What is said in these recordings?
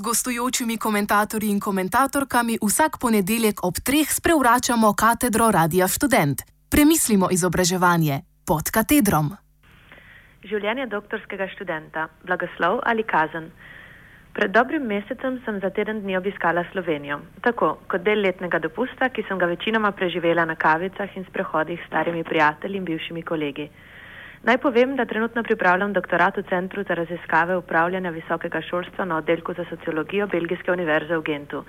gostujočimi komentatorji in komentatorkami vsak ponedeljek ob treh sprevračamo katedro Radia Student. Premislimo izobraževanje pod katedrom. Življenje doktorskega študenta, blagoslov ali kazen. Pred dobrim mesecem sem za teden dni obiskala Slovenijo, tako kot del letnega dopusta, ki sem ga večinoma preživela na kavicah in sprehodih s starimi prijatelji in bivšimi kolegi. Naj povem, da trenutno pripravljam doktorat v Centru za raziskave upravljanja visokega šolstva na oddelku za sociologijo Belgijske univerze v Gentu.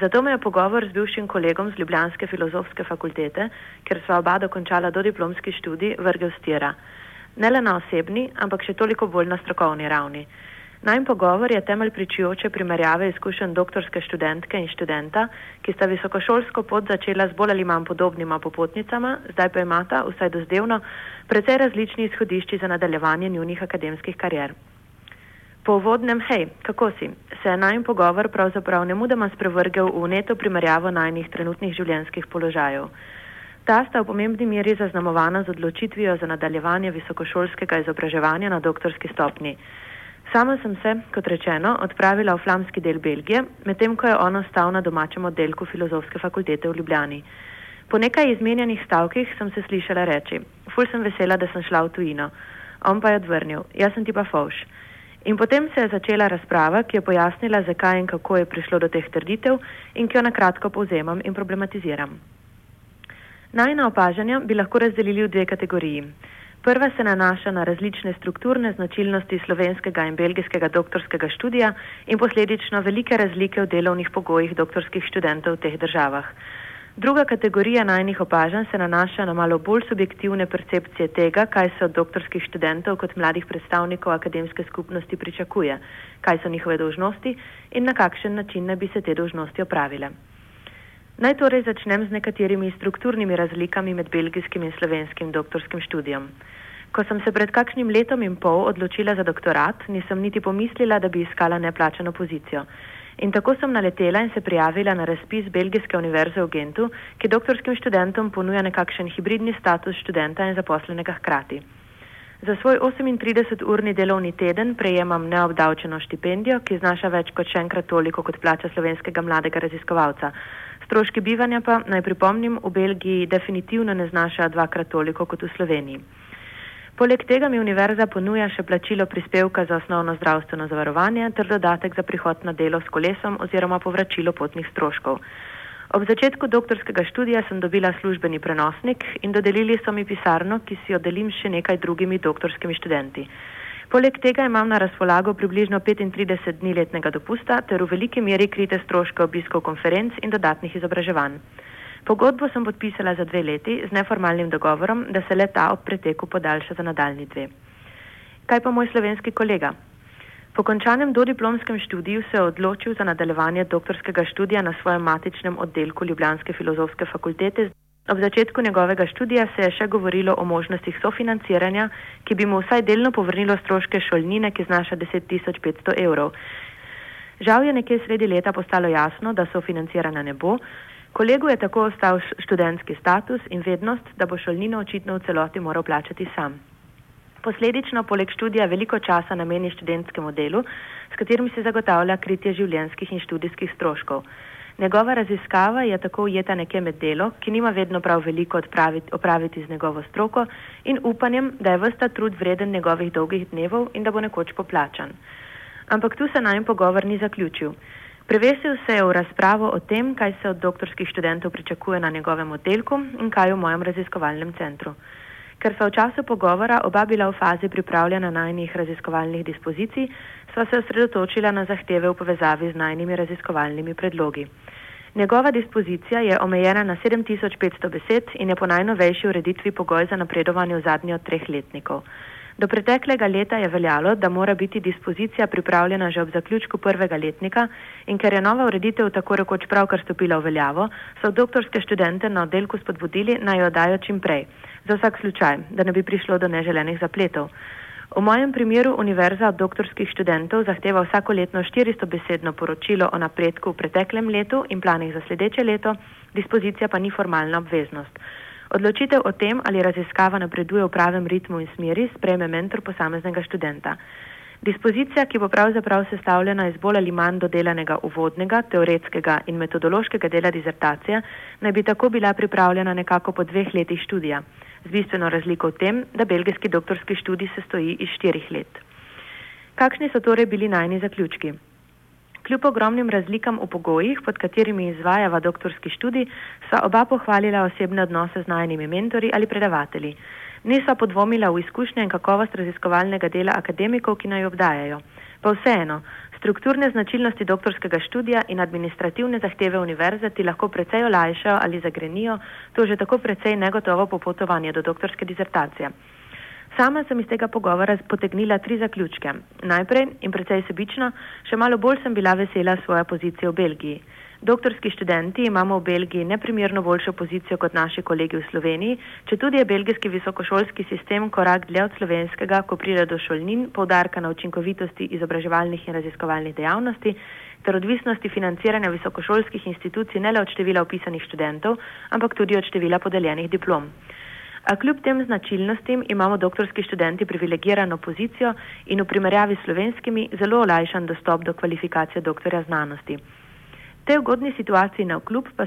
Zato me je pogovor z bivšim kolegom z Ljubljanske filozofske fakultete, ker sva oba dokončala dodiplomski študij, vrgel stira. Ne le na osebni, ampak še toliko bolj na strokovni ravni. Najm pogovor je temelj pričujoče primerjave izkušenj doktorske študentke in študenta, ki sta visokošolsko pot začela z bolj ali manj podobnima popotnicama, zdaj pa imata, vsaj dozdevno, precej različni izhodišči za nadaljevanje njunih akademskih karier. Po uvodnem hej, kako si, se je najm pogovor pravzaprav nemudoma sprevrgel v neto primerjavo najnih trenutnih življenjskih položajev. Ta sta v pomembni meri zaznamovana z odločitvijo za nadaljevanje visokošolskega izobraževanja na doktorski stopni. Sama sem se, kot rečeno, odpravila v flamski del Belgije, medtem ko je on ostal na domačem oddelku filozofske fakultete v Ljubljani. Po nekaj izmenjenih stavkih sem se slišala reči: Ful sem vesela, da sem šla v tujino. On pa je odvrnil: Jaz sem ti pa fauš. In potem se je začela razprava, ki je pojasnila, zakaj in kako je prišlo do teh trditev in ki jo na kratko povzemam in problematiziram. Najna opažanja bi lahko razdelili v dve kategoriji. Prva se nanaša na različne strukturne značilnosti slovenskega in belgijskega doktorskega študija in posledično velike razlike v delovnih pogojih doktorskih študentov v teh državah. Druga kategorija najnih opažanj se nanaša na malo bolj subjektivne percepcije tega, kaj se od doktorskih študentov kot mladih predstavnikov akademske skupnosti pričakuje, kaj so njihove dožnosti in na kakšen način ne bi se te dožnosti opravile. Naj torej začnem z nekaterimi strukturnimi razlikami med belgijskim in slovenskim doktorskim študijom. Ko sem se pred kakšnim letom in pol odločila za doktorat, nisem niti pomislila, da bi iskala neplačano pozicijo. In tako sem naletela in se prijavila na razpis Belgijske univerze v Gentu, ki doktorskim študentom ponuja nekakšen hibridni status študenta in zaposlenega hkrati. Za svoj 38-urni delovni teden prejemam neobdavčeno štipendijo, ki znaša več kot še enkrat toliko kot plača slovenskega mladega raziskovalca. Stroški bivanja pa, naj pripomnim, v Belgiji definitivno ne znaša dvakrat toliko kot v Sloveniji. Poleg tega mi univerza ponuja še plačilo prispevka za osnovno zdravstveno zavarovanje ter dodatek za prihod na delo s kolesom oziroma povračilo potnih stroškov. Ob začetku doktorskega študija sem dobila službeni prenosnik in dodelili so mi pisarno, ki si jo delim še nekaj drugimi doktorskimi študenti. Poleg tega imam na razpolago približno 35 dni letnega dopusta ter v veliki meri krite stroške obiskov konferenc in dodatnih izobraževanj. Pogodbo sem podpisala za dve leti z neformalnim dogovorom, da se le ta ob preteku podaljša za nadaljni dve. Kaj pa moj slovenski kolega? Po končanem dodiplomskem študiju se je odločil za nadaljevanje doktorskega študija na svojem matičnem oddelku Ljubljanske filozofske fakultete. Ob začetku njegovega študija se je še govorilo o možnostih sofinanciranja, ki bi mu vsaj delno povrnilo stroške šolnine, ki znaša 10.500 evrov. Žal je nekje sredi leta postalo jasno, da sofinanciranja ne bo. Kolegu je tako ostal študentski status in vednost, da bo šolnino očitno v celoti moral plačati sam. Posledično poleg študija veliko časa nameni študentskemu delu, s katerim se zagotavlja kritje življenjskih in študijskih stroškov. Njegova raziskava je tako ujeta nekje med delo, ki nima vedno prav veliko odpraviti, opraviti z njegovo stroko in upanjem, da je vsta trud vreden njegovih dolgih dnevov in da bo nekoč poplačan. Ampak tu se najem pogovor ni zaključil. Prevesil se je v razpravo o tem, kaj se od doktorskih študentov pričakuje na njegovem oddelku in kaj v mojem raziskovalnem centru. Ker so v času pogovora oba bila v fazi pripravljanja najnih raziskovalnih dispozicij, sva se osredotočila na zahteve v povezavi z najnimi raziskovalnimi predlogi. Njegova dispozicija je omejena na 7500 besed in je po najnovejši ureditvi pogoj za napredovanje v zadnji od treh letnikov. Do preteklega leta je veljalo, da mora biti dispozicija pripravljena že ob zaključku prvega letnika in ker je nova ureditev tako rekoč pravkar stopila v veljavo, so doktorske študente na oddelku spodbudili naj jo dajo čim prej, za vsak slučaj, da ne bi prišlo do neželenih zapletov. V mojem primeru univerza od doktorskih študentov zahteva vsakoletno 400 besedno poročilo o napredku v preteklem letu in planih za sledeče leto, dispozicija pa ni formalna obveznost. Odločitev o tem, ali raziskava napreduje v pravem ritmu in smeri, sprejme mentor posameznega študenta. Dispozicija, ki bo pravzaprav sestavljena iz bolj ali manj dodelanega uvodnega, teoretskega in metodološkega dela dizertacije, naj bi tako bila pripravljena nekako po dveh letih študija, z bistveno razliko v tem, da belgijski doktorski študij se stoji iz štirih let. Kakšni so torej bili najni zaključki? Kljub ogromnim razlikam v pogojih, pod katerimi izvajava doktorski študij, sva oba pohvalila osebne odnose z najnimi mentori ali predavatelji. Nisva podvomila v izkušnje in kakovost raziskovalnega dela akademikov, ki naj obdajajo. Pa vseeno, strukturne značilnosti doktorskega študija in administrativne zahteve univerze ti lahko precej olajšajo ali zagrenijo to že tako precej negotovo popotovanje do doktorske dizertacije. Sama sem iz tega pogovora potegnila tri zaključke. Najprej in precej sebično, še malo bolj sem bila vesela svoje pozicije v Belgiji. Doktorski študenti imamo v Belgiji neprimerno boljšo pozicijo kot naši kolegi v Sloveniji, če tudi je belgijski visokošolski sistem korak dlje od slovenskega, ko pride do šolnin, povdarka na učinkovitosti izobraževalnih in raziskovalnih dejavnosti ter odvisnosti financiranja visokošolskih institucij ne le od števila upisanih študentov, ampak tudi od števila podeljenih diplom. A kljub tem značilnostim imamo doktorski študenti privilegirano pozicijo in v primerjavi s slovenskimi zelo olajšan dostop do kvalifikacije doktorja znanosti. Te ugodni situaciji na vkljub pa,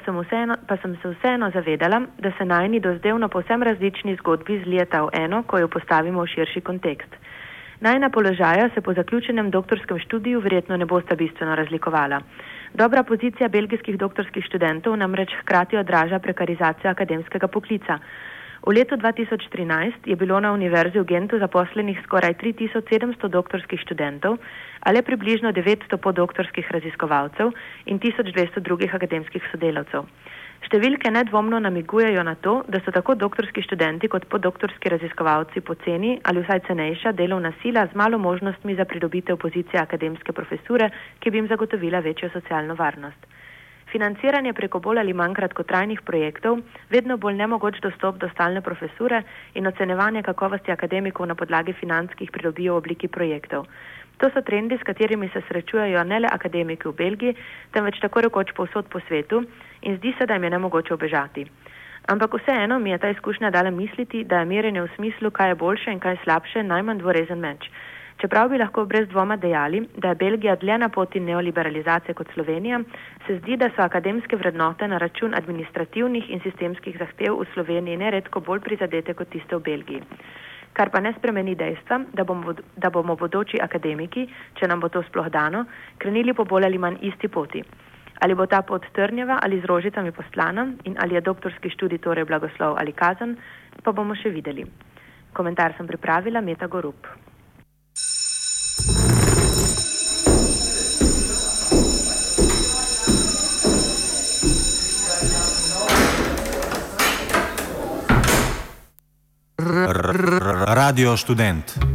pa sem se vseeno zavedala, da se najni dozdevno povsem različni zgodbi zlijeta v eno, ko jo postavimo v širši kontekst. Najna položaja se po zaključenem doktorskem študiju verjetno ne bosta bistveno razlikovala. Dobra pozicija belgijskih doktorskih študentov namreč hkrati odraža prekarizacijo akademskega poklica. V letu 2013 je bilo na Univerzi v Gentu zaposlenih skoraj 3700 doktorskih študentov, ali približno 900 podoktorskih raziskovalcev in 1200 drugih akademskih sodelavcev. Številke nedvomno namigujejo na to, da so tako doktorski študenti kot podoktorski raziskovalci poceni ali vsaj cenejša delovna sila z malo možnostmi za pridobitev pozicije akademske profesure, ki bi jim zagotovila večjo socialno varnost. Financiranje preko bolj ali manj kratkotrajnih projektov, vedno bolj nemogoč dostop do stalne profesure in ocenevanje kakovosti akademikov na podlagi financ, ki jih pridobijo v obliki projektov. To so trendi, s katerimi se srečujejo ne le akademiki v Belgiji, temveč tako rekoč povsod po svetu in zdi se, da jim je nemogoče obežati. Ampak vseeno mi je ta izkušnja dala misliti, da je merjenje v smislu, kaj je boljše in kaj je slabše, najmanj dvorezen meč. Čeprav bi lahko brez dvoma dejali, da je Belgija dlje na poti neoliberalizacije kot Slovenija, se zdi, da so akademske vrednote na račun administrativnih in sistemskih zahtev v Sloveniji neredko bolj prizadete kot tiste v Belgiji. Kar pa ne spremeni dejstva, da bomo, da bomo bodoči akademiki, če nam bo to sploh dano, krenili po bolj ali manj isti poti. Ali bo ta pot trnjeva ali z rožicami poslana in ali je doktorski študij torej blagoslov ali kazen, pa bomo še videli. Komentar sem pripravila Meta Gorup. Radio študent.